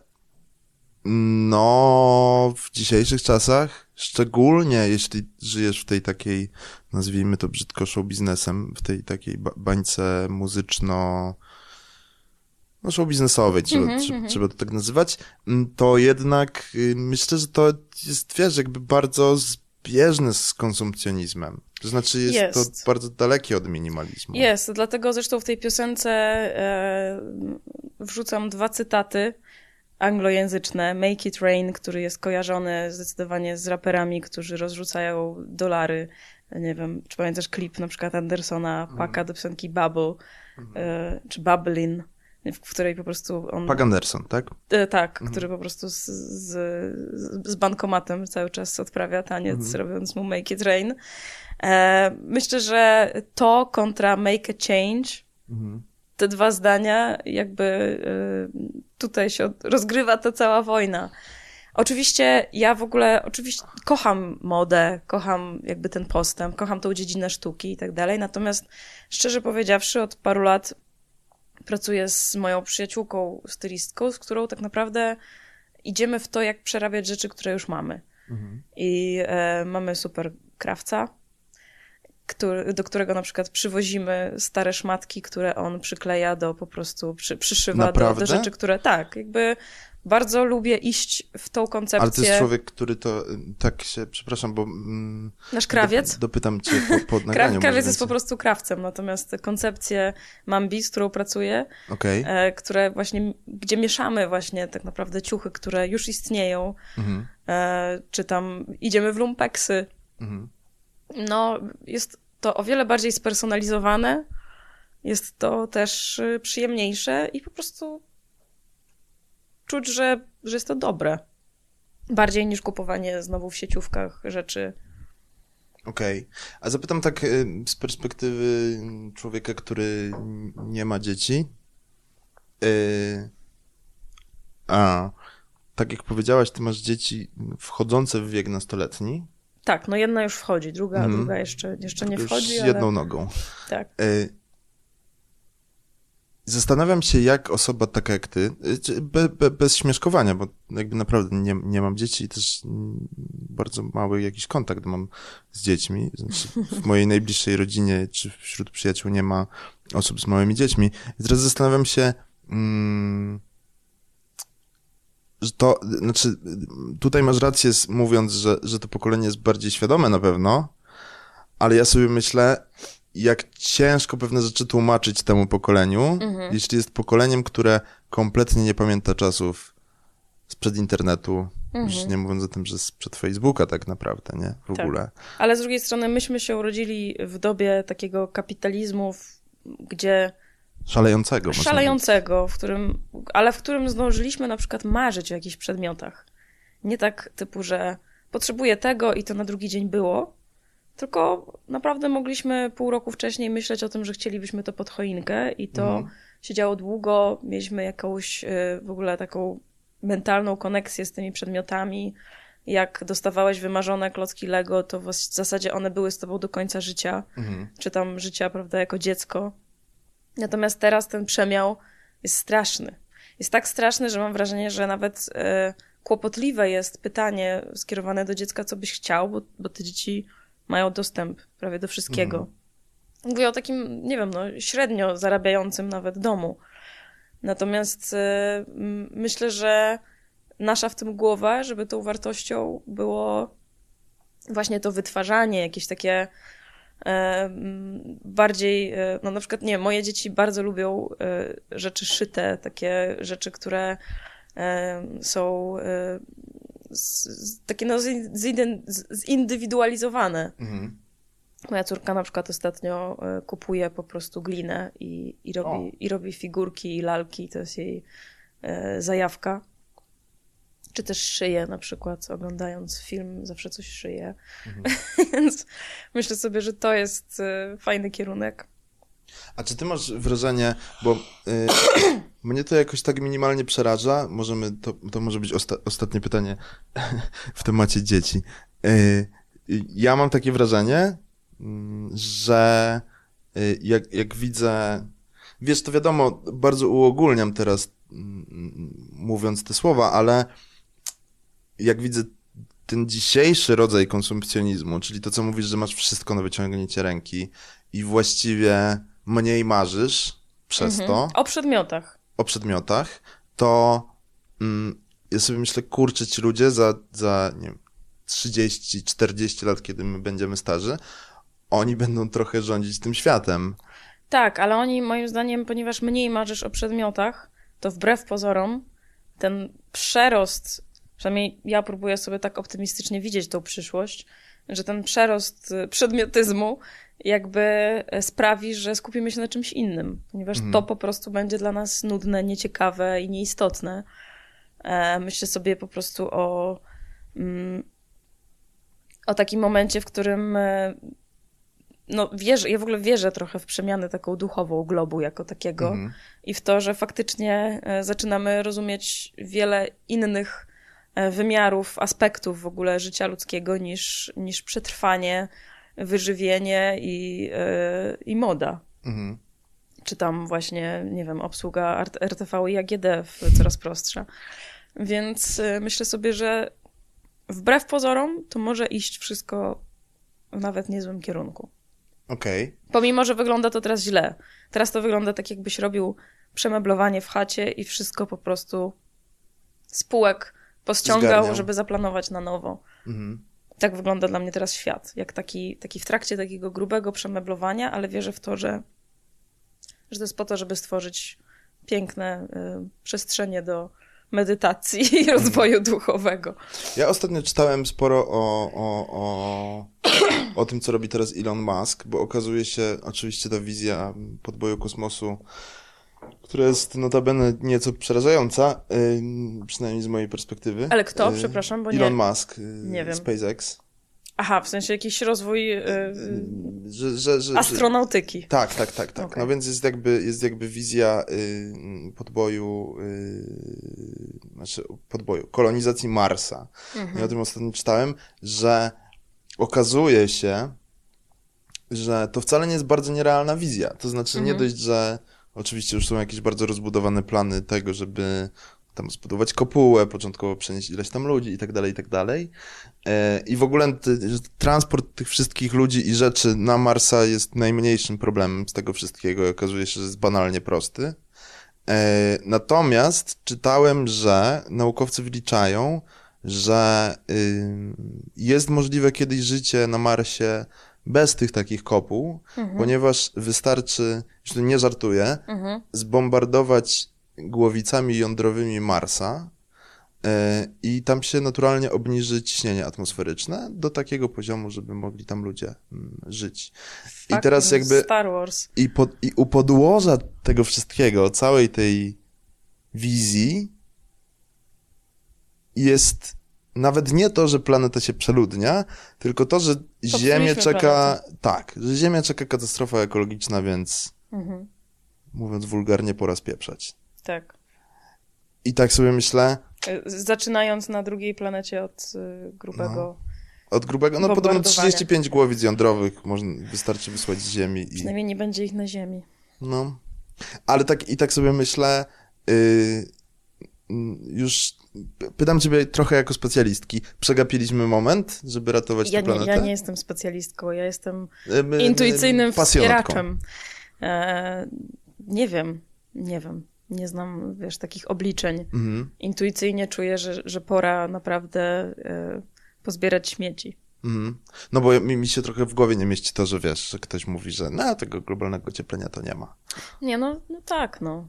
No, w dzisiejszych czasach, szczególnie jeśli żyjesz w tej takiej, nazwijmy to brzydko show biznesem, w tej takiej ba bańce muzyczno, no show biznesowej, trzeba, mm -hmm, trzeba, trzeba to tak nazywać, mm, to jednak y, myślę, że to jest, wiesz, jakby bardzo zbieżne z konsumpcjonizmem. To znaczy jest, jest. to bardzo dalekie od minimalizmu. Jest, dlatego zresztą w tej piosence e, wrzucam dwa cytaty anglojęzyczne. Make It Rain, który jest kojarzony zdecydowanie z raperami, którzy rozrzucają dolary. Nie wiem, czy pamiętasz klip na przykład Andersona. Paka do piosenki Bubble, mhm. e, czy Bubbling w której po prostu on... Pag Anderson, tak? E, tak, mhm. który po prostu z, z, z, bankomatem cały czas odprawia taniec, mhm. robiąc mu Make It Rain. E, myślę, że to kontra Make a Change, mhm. te dwa zdania, jakby e, tutaj się rozgrywa ta cała wojna. Oczywiście ja w ogóle, oczywiście kocham modę, kocham jakby ten postęp, kocham tą dziedzinę sztuki i tak dalej, natomiast szczerze powiedziawszy od paru lat pracuję z moją przyjaciółką, stylistką, z którą tak naprawdę idziemy w to, jak przerabiać rzeczy, które już mamy. Mhm. I e, mamy super krawca, który, do którego na przykład przywozimy stare szmatki, które on przykleja do po prostu, przy, przyszywa do, do, rzeczy, które tak, jakby bardzo lubię iść w tą koncepcję. Ale to jest człowiek, który to tak się, przepraszam, bo... Mm, Nasz krawiec? dopytam cię po, po nagraniu. krawiec jest po prostu krawcem, natomiast koncepcję Mambi, z którą pracuję, okay. e, które właśnie, gdzie mieszamy właśnie tak naprawdę ciuchy, które już istnieją, mhm. e, czy tam idziemy w lumpeksy. Mhm. No, jest to o wiele bardziej spersonalizowane, jest to też y, przyjemniejsze i po prostu czuć, że, że jest to dobre. Bardziej niż kupowanie znowu w sieciówkach rzeczy. Okej. Okay. A zapytam tak y, z perspektywy człowieka, który nie ma dzieci. Yy... A, tak jak powiedziałaś, ty masz dzieci wchodzące w wiek nastoletni. Tak, no jedna już wchodzi, druga, mm. druga jeszcze, jeszcze nie wchodzi. Z jedną ale... nogą. Tak. Yy Zastanawiam się, jak osoba taka jak ty, be, be, bez śmieszkowania, bo jakby naprawdę nie, nie mam dzieci i też bardzo mały jakiś kontakt mam z dziećmi. Znaczy w mojej najbliższej rodzinie czy wśród przyjaciół nie ma osób z małymi dziećmi. I teraz zastanawiam się, mm, że to, znaczy tutaj masz rację mówiąc, że, że to pokolenie jest bardziej świadome na pewno, ale ja sobie myślę, jak ciężko pewne rzeczy tłumaczyć temu pokoleniu, mhm. jeśli jest pokoleniem, które kompletnie nie pamięta czasów sprzed internetu, mhm. już nie mówiąc o tym, że sprzed Facebooka tak naprawdę, nie? W tak. ogóle. Ale z drugiej strony myśmy się urodzili w dobie takiego kapitalizmu, gdzie Szalejącego. Szalejącego, w którym, ale w którym zdążyliśmy na przykład marzyć o jakichś przedmiotach. Nie tak typu, że potrzebuję tego i to na drugi dzień było, tylko naprawdę mogliśmy pół roku wcześniej myśleć o tym, że chcielibyśmy to pod choinkę i to mhm. się działo długo. Mieliśmy jakąś y, w ogóle taką mentalną koneksję z tymi przedmiotami. Jak dostawałeś wymarzone klocki Lego, to w zasadzie one były z tobą do końca życia, mhm. czy tam życia, prawda, jako dziecko. Natomiast teraz ten przemiał jest straszny. Jest tak straszny, że mam wrażenie, że nawet y, kłopotliwe jest pytanie skierowane do dziecka, co byś chciał, bo, bo te dzieci mają dostęp prawie do wszystkiego. Mhm. Mówię o takim, nie wiem, no, średnio zarabiającym nawet domu. Natomiast y, myślę, że nasza w tym głowa, żeby tą wartością było właśnie to wytwarzanie, jakieś takie e, bardziej, e, no na przykład, nie, moje dzieci bardzo lubią e, rzeczy szyte, takie rzeczy, które są z, z, takie no, zindywidualizowane. Mhm. Moja córka na przykład ostatnio e, kupuje po prostu glinę i, i, robi, i robi figurki i lalki, to jest jej e, zajawka. Czy też szyje na przykład, oglądając film, zawsze coś szyje. Mhm. Więc myślę sobie, że to jest e, fajny kierunek. A czy ty masz wrażenie, bo y, mnie to jakoś tak minimalnie przeraża, możemy, to, to może być osta ostatnie pytanie w temacie dzieci. Y, ja mam takie wrażenie, mm, że y, jak, jak widzę, wiesz, to wiadomo, bardzo uogólniam teraz mm, mówiąc te słowa, ale jak widzę ten dzisiejszy rodzaj konsumpcjonizmu, czyli to, co mówisz, że masz wszystko na wyciągnięcie ręki i właściwie mniej marzysz przez mhm. to. O przedmiotach. O przedmiotach, to mm, ja sobie myślę, kurczę, ci ludzie za, za nie wiem, 30, 40 lat, kiedy my będziemy starzy, oni będą trochę rządzić tym światem. Tak, ale oni moim zdaniem, ponieważ mniej marzysz o przedmiotach, to wbrew pozorom ten przerost, przynajmniej ja próbuję sobie tak optymistycznie widzieć tą przyszłość, że ten przerost przedmiotyzmu jakby e, sprawi, że skupimy się na czymś innym, ponieważ mm. to po prostu będzie dla nas nudne, nieciekawe i nieistotne. E, myślę sobie po prostu o, mm, o takim momencie, w którym e, no, wierzę, ja w ogóle wierzę trochę w przemianę taką duchową globu jako takiego mm. i w to, że faktycznie zaczynamy rozumieć wiele innych wymiarów, aspektów w ogóle życia ludzkiego niż, niż przetrwanie wyżywienie i, yy, i moda. Mhm. Czy tam właśnie, nie wiem, obsługa RTV i AGD coraz prostsza. Więc yy, myślę sobie, że wbrew pozorom to może iść wszystko w nawet niezłym kierunku. Okej. Okay. Pomimo, że wygląda to teraz źle. Teraz to wygląda tak, jakbyś robił przemeblowanie w chacie i wszystko po prostu spółek pościągał, Zgarniał. żeby zaplanować na nowo. Mhm tak wygląda dla mnie teraz świat. Jak taki, taki w trakcie takiego grubego przemeblowania, ale wierzę w to, że, że to jest po to, żeby stworzyć piękne y, przestrzenie do medytacji i mhm. rozwoju duchowego. Ja ostatnio czytałem sporo o, o, o, o tym, co robi teraz Elon Musk, bo okazuje się, oczywiście ta wizja podboju kosmosu która jest notabene nieco przerażająca, yy, przynajmniej z mojej perspektywy. Ale kto? Yy, Przepraszam, bo Elon nie... Musk, yy, nie wiem. SpaceX. Aha, w sensie jakiś rozwój yy, że, że, że, astronautyki. tak, tak, tak, tak. Okay. No więc jest jakby, jest jakby wizja y, podboju, y, znaczy podboju, kolonizacji Marsa. Mhm. Ja o tym ostatnio czytałem, że okazuje się, że to wcale nie jest bardzo nierealna wizja. To znaczy mhm. nie dość, że Oczywiście już są jakieś bardzo rozbudowane plany tego, żeby tam zbudować kopułę, początkowo przenieść ileś tam ludzi i tak dalej, i tak dalej. E, I w ogóle transport tych wszystkich ludzi i rzeczy na Marsa jest najmniejszym problemem z tego wszystkiego okazuje się, że jest banalnie prosty. E, natomiast czytałem, że naukowcy wyliczają, że jest możliwe kiedyś życie na Marsie bez tych takich kopuł, mhm. ponieważ wystarczy, już nie żartuję, mhm. zbombardować głowicami jądrowymi Marsa e, i tam się naturalnie obniży ciśnienie atmosferyczne do takiego poziomu, żeby mogli tam ludzie mm, żyć. I teraz jakby... Star Wars. I, pod, I u podłoża tego wszystkiego, całej tej wizji jest nawet nie to, że planeta się przeludnia, tylko to, że Ziemię czeka. Planetę. Tak, że Ziemię czeka katastrofa ekologiczna, więc mhm. mówiąc wulgarnie, pora spieprzać. Tak. I tak sobie myślę. E, zaczynając na drugiej planecie od y, grubego. No. Od grubego, no podobno 35 głowic jądrowych można, wystarczy wysłać z Ziemi. I... Przynajmniej nie będzie ich na Ziemi. No. Ale tak i tak sobie myślę, yy, już pytam ciebie trochę jako specjalistki. Przegapiliśmy moment, żeby ratować ja tę planetę? Nie, ja nie jestem specjalistką, ja jestem my, intuicyjnym wspieraczem. E, nie wiem, nie wiem. Nie znam, wiesz, takich obliczeń. Mhm. Intuicyjnie czuję, że, że pora naprawdę e, pozbierać śmieci. Mhm. No bo mi, mi się trochę w głowie nie mieści to, że wiesz, że ktoś mówi, że no, tego globalnego ocieplenia to nie ma. Nie, no, no tak, no.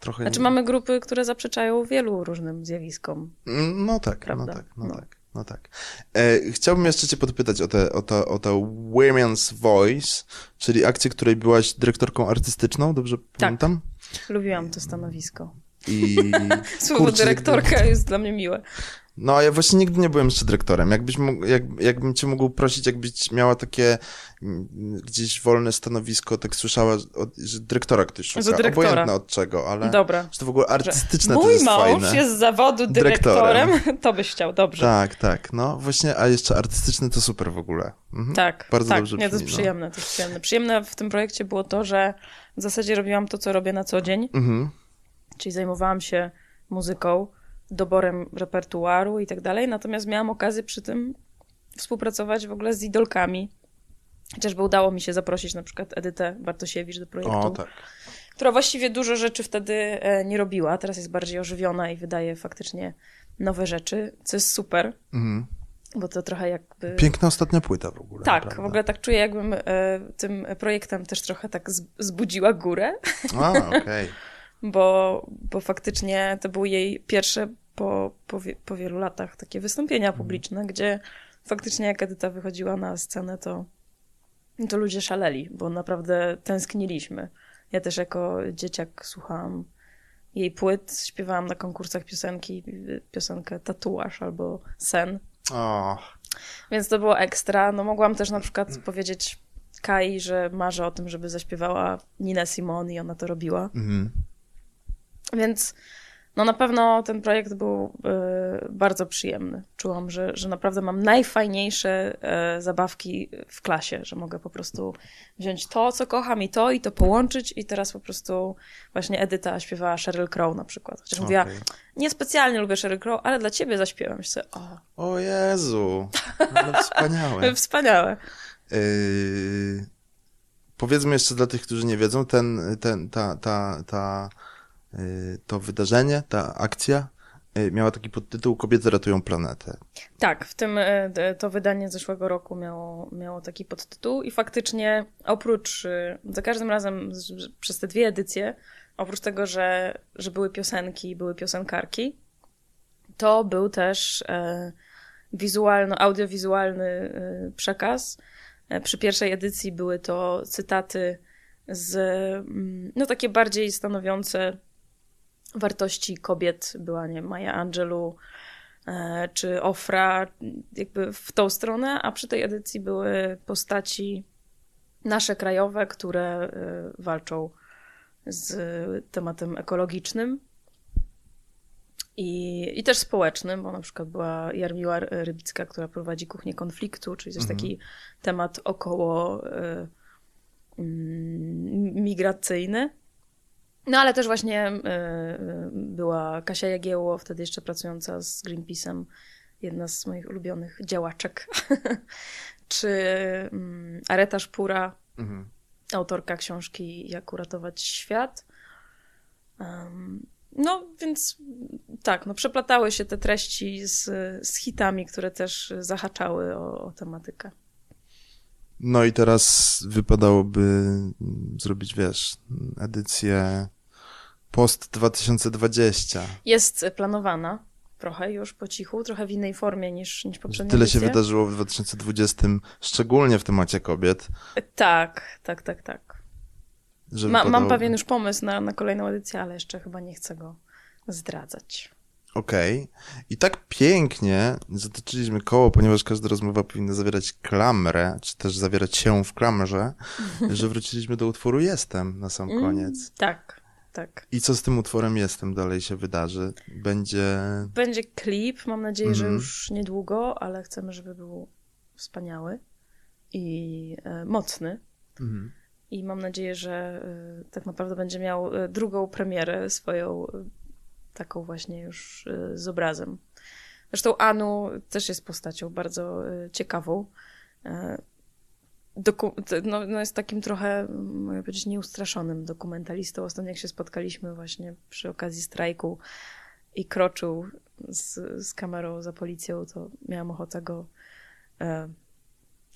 Trochę znaczy mamy grupy, które zaprzeczają wielu różnym zjawiskom. No tak, no prawda? no tak, no, no. tak. No tak. E, chciałbym jeszcze cię podpytać o tę o to, o to Women's Voice, czyli akcję, której byłaś dyrektorką artystyczną, dobrze tak. pamiętam? Lubiłam to stanowisko. I Słowo dyrektorka jest dla mnie miłe. No, ja właśnie nigdy nie byłem jeszcze dyrektorem. Jakbyś mógł, jak, jakbym cię mógł prosić, jakbyś miała takie mm, gdzieś wolne stanowisko, tak słyszała, od, że dyrektora ktoś szuka. Że dyrektora. Obojętne od czego, ale Dobra. że to w ogóle artystyczne Mój to jest mąż fajne. jest z zawodu dyrektorem, dyrektorem, to byś chciał, dobrze. Tak, tak, no właśnie, a jeszcze artystyczny to super w ogóle. Mhm. Tak, Bardzo tak, dobrze nie, to jest no. przyjemne, to jest przyjemne. Przyjemne w tym projekcie było to, że w zasadzie robiłam to, co robię na co dzień, mhm. czyli zajmowałam się muzyką, doborem repertuaru i tak dalej. Natomiast miałam okazję przy tym współpracować w ogóle z idolkami. Chociażby udało mi się zaprosić na przykład Edytę Bartosiewicz do projektu. O, tak. Która właściwie dużo rzeczy wtedy e, nie robiła. Teraz jest bardziej ożywiona i wydaje faktycznie nowe rzeczy, co jest super. Mhm. Bo to trochę jakby. Piękna ostatnia płyta w ogóle. Tak, w ogóle tak czuję, jakbym e, tym projektem też trochę tak zbudziła górę. A, okej. Okay. bo, bo faktycznie to były jej pierwsze po, po, po wielu latach takie wystąpienia mhm. publiczne, gdzie faktycznie jak Edyta wychodziła na scenę, to, to ludzie szaleli, bo naprawdę tęskniliśmy. Ja też jako dzieciak słuchałam jej płyt, śpiewałam na konkursach piosenki, piosenkę Tatuaż albo Sen. Oh. Więc to było ekstra. No mogłam też na przykład powiedzieć Kai, że marzę o tym, żeby zaśpiewała Nina Simone i ona to robiła. Mm. Więc no na pewno ten projekt był y, bardzo przyjemny. Czułam, że, że naprawdę mam najfajniejsze y, zabawki w klasie, że mogę po prostu wziąć to, co kocham i to, i to połączyć i teraz po prostu właśnie Edyta śpiewała Sheryl Crow na przykład. Chociaż okay. mówiła, niespecjalnie lubię Sheryl Crow, ale dla ciebie zaśpiewam. Się, o. o Jezu, ale wspaniałe. wspaniałe. Yy, powiedzmy jeszcze dla tych, którzy nie wiedzą, ten, ten, ta, ta, ta Y, to wydarzenie, ta akcja y, miała taki podtytuł Kobiety ratują planetę. Tak, w tym y, to wydanie zeszłego roku miało, miało taki podtytuł i faktycznie oprócz, za każdym razem przez te dwie edycje, oprócz tego, że, że były piosenki, były piosenkarki, to był też e, wizualno, audiowizualny przekaz. E, przy pierwszej edycji były to cytaty z, mm, no takie bardziej stanowiące wartości kobiet była, nie Maja Angelou e, czy Ofra, jakby w tą stronę, a przy tej edycji były postaci nasze krajowe, które e, walczą z tematem ekologicznym i, i też społecznym, bo na przykład była Jarmiła Rybicka, która prowadzi kuchnię konfliktu, czyli też mhm. taki temat około y, y, migracyjny. No ale też właśnie y, y, była Kasia Jagiełło, wtedy jeszcze pracująca z Greenpeace'em, jedna z moich ulubionych działaczek. Czy um, Areta Szpura, mhm. autorka książki Jak uratować świat. No więc tak, no przeplatały się te treści z, z hitami, które też zahaczały o, o tematykę. No i teraz wypadałoby zrobić, wiesz, edycję Post 2020. Jest planowana trochę już po cichu, trochę w innej formie niż, niż poprzednio. Tyle się wydarzyło w 2020, szczególnie w temacie kobiet. Tak, tak, tak, tak. Ma, Mam pewien już pomysł na, na kolejną edycję, ale jeszcze chyba nie chcę go zdradzać. Okej. Okay. I tak pięknie zatoczyliśmy koło, ponieważ każda rozmowa powinna zawierać klamrę, czy też zawierać się w klamrze, że wróciliśmy do utworu Jestem na sam mm, koniec. Mm, tak tak. I co z tym utworem Jestem dalej się wydarzy? Będzie... Będzie klip, mam nadzieję, że mhm. już niedługo, ale chcemy, żeby był wspaniały i e, mocny. Mhm. I mam nadzieję, że e, tak naprawdę będzie miał e, drugą premierę swoją, e, taką właśnie już e, z obrazem. Zresztą Anu też jest postacią bardzo e, ciekawą no, no jest takim trochę, mogę powiedzieć, nieustraszonym dokumentalistą. Ostatnio jak się spotkaliśmy właśnie przy okazji strajku i kroczył z, z kamerą za policją, to miałam ochotę go e,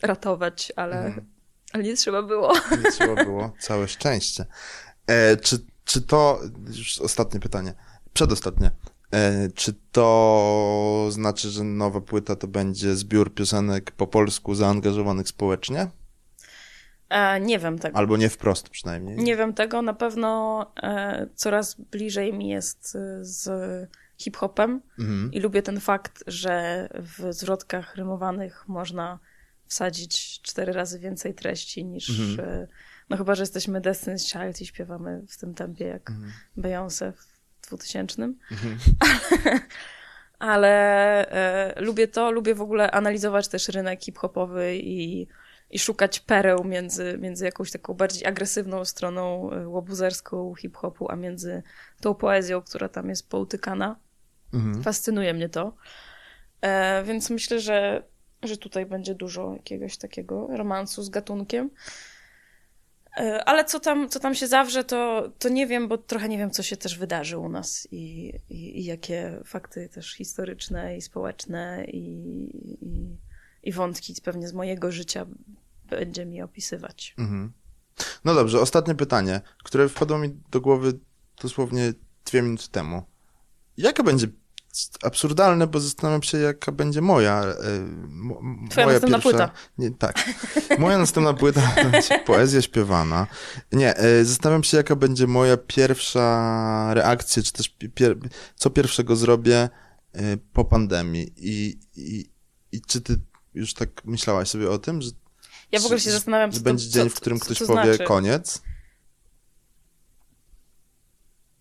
ratować, ale, mm. ale nie trzeba było. Nie trzeba było, całe szczęście. E, czy, czy to, już ostatnie pytanie, przedostatnie, e, czy to znaczy, że nowa płyta to będzie zbiór piosenek po polsku zaangażowanych społecznie? E, nie wiem tego. Albo nie wprost przynajmniej. Nie wiem tego. Na pewno e, coraz bliżej mi jest e, z hip-hopem mhm. i lubię ten fakt, że w zwrotkach rymowanych można wsadzić cztery razy więcej treści niż... Mhm. E, no chyba, że jesteśmy Destiny's Child i śpiewamy w tym tempie jak mhm. Beyoncé w 2000. Mhm. Ale e, lubię to, lubię w ogóle analizować też rynek hip-hopowy i i szukać pereł między, między jakąś taką bardziej agresywną stroną e, łobuzerską hip-hopu, a między tą poezją, która tam jest poutykana. Mhm. Fascynuje mnie to. E, więc myślę, że, że tutaj będzie dużo jakiegoś takiego romansu z gatunkiem. E, ale co tam, co tam się zawrze, to, to nie wiem, bo trochę nie wiem, co się też wydarzy u nas i, i, i jakie fakty też historyczne i społeczne i, i, i, wątki pewnie z mojego życia będzie mi opisywać. Mhm. No dobrze, ostatnie pytanie, które wpadło mi do głowy dosłownie dwie minuty temu. Jaka będzie absurdalne, bo zastanawiam się, jaka będzie moja. E, mo, Twoja moja następna pierwsza, płyta. Nie, tak. Moja następna płyta będzie poezja śpiewana. Nie, e, zastanawiam się, jaka będzie moja pierwsza reakcja, czy też pier co pierwszego zrobię e, po pandemii. I, i, I czy ty już tak myślałaś sobie o tym, że. Ja w ogóle się zastanawiam, że będzie dzień, w którym ktoś powie znaczy? koniec.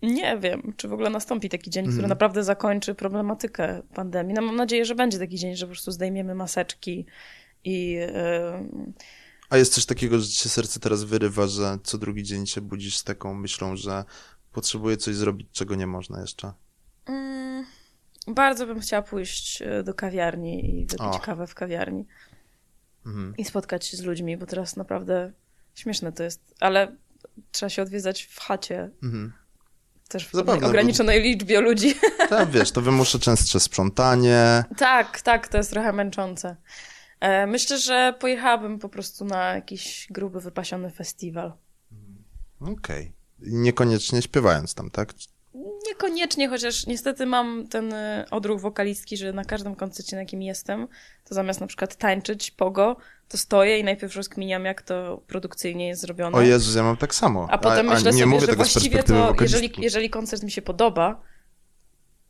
Nie wiem, czy w ogóle nastąpi taki dzień, który mhm. naprawdę zakończy problematykę pandemii. No mam nadzieję, że będzie taki dzień, że po prostu zdejmiemy maseczki i... Yy... A jest coś takiego, że ci się serce teraz wyrywa, że co drugi dzień się budzisz z taką myślą, że potrzebuję coś zrobić, czego nie można jeszcze? Mm, bardzo bym chciała pójść e, do kawiarni i wypić kawę w kawiarni. Mhm. I spotkać się z ludźmi, bo teraz naprawdę śmieszne to jest, ale trzeba się odwiedzać w chacie. Mhm też w Zapewne, ograniczonej bo... liczbie ludzi. Tak, wiesz, to wymusza częstsze sprzątanie. Tak, tak, to jest trochę męczące. E, myślę, że pojechałabym po prostu na jakiś gruby, wypasiony festiwal. Okej. Okay. Niekoniecznie śpiewając tam, tak? Niekoniecznie, chociaż niestety mam ten y, odruch wokalistki, że na każdym koncercie, na jakim jestem, to zamiast na przykład tańczyć pogo, to stoję i najpierw rozkminiam, jak to produkcyjnie jest zrobione. O Jezus, ja mam tak samo. A potem a, myślę a sobie, że właściwie to, jeżeli, jeżeli koncert mi się podoba,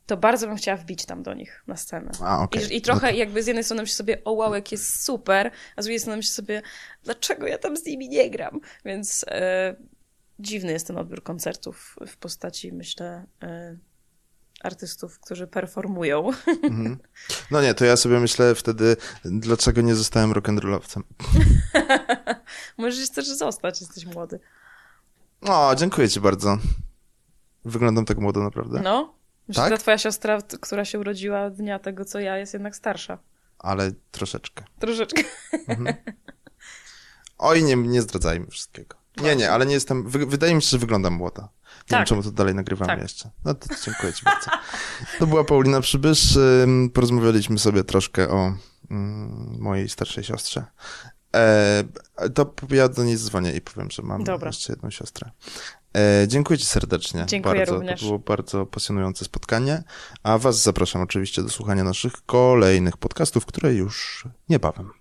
to bardzo bym chciała wbić tam do nich na scenę. A, okay. I, I, trochę no jakby z jednej strony myślę sobie, o wow, jak jest super, a z drugiej strony myślę sobie, dlaczego ja tam z nimi nie gram? Więc e, dziwny jest ten odbiór koncertów w postaci, myślę, e, artystów, którzy performują. Mhm. No nie, to ja sobie myślę wtedy, dlaczego nie zostałem rock'n'rollowcem. Możesz też zostać, jesteś młody. O, dziękuję ci bardzo. Wyglądam tak młodo, naprawdę. No. Myślę, tak? że twoja siostra, która się urodziła dnia tego, co ja, jest jednak starsza. Ale troszeczkę. Troszeczkę. Mhm. Oj, nie, nie zdradzajmy wszystkiego. Nie, nie, ale nie jestem. wydaje mi się, że wyglądam młoda. Nie tak. wiem, czemu to dalej nagrywamy tak. jeszcze. No to dziękuję Ci bardzo. To była Paulina Przybysz. Porozmawialiśmy sobie troszkę o mm, mojej starszej siostrze. E, to ja do niej dzwonię i powiem, że mam Dobra. jeszcze jedną siostrę. E, dziękuję Ci serdecznie. Dziękuję bardzo. również. To było bardzo pasjonujące spotkanie. A Was zapraszam oczywiście do słuchania naszych kolejnych podcastów, które już niebawem.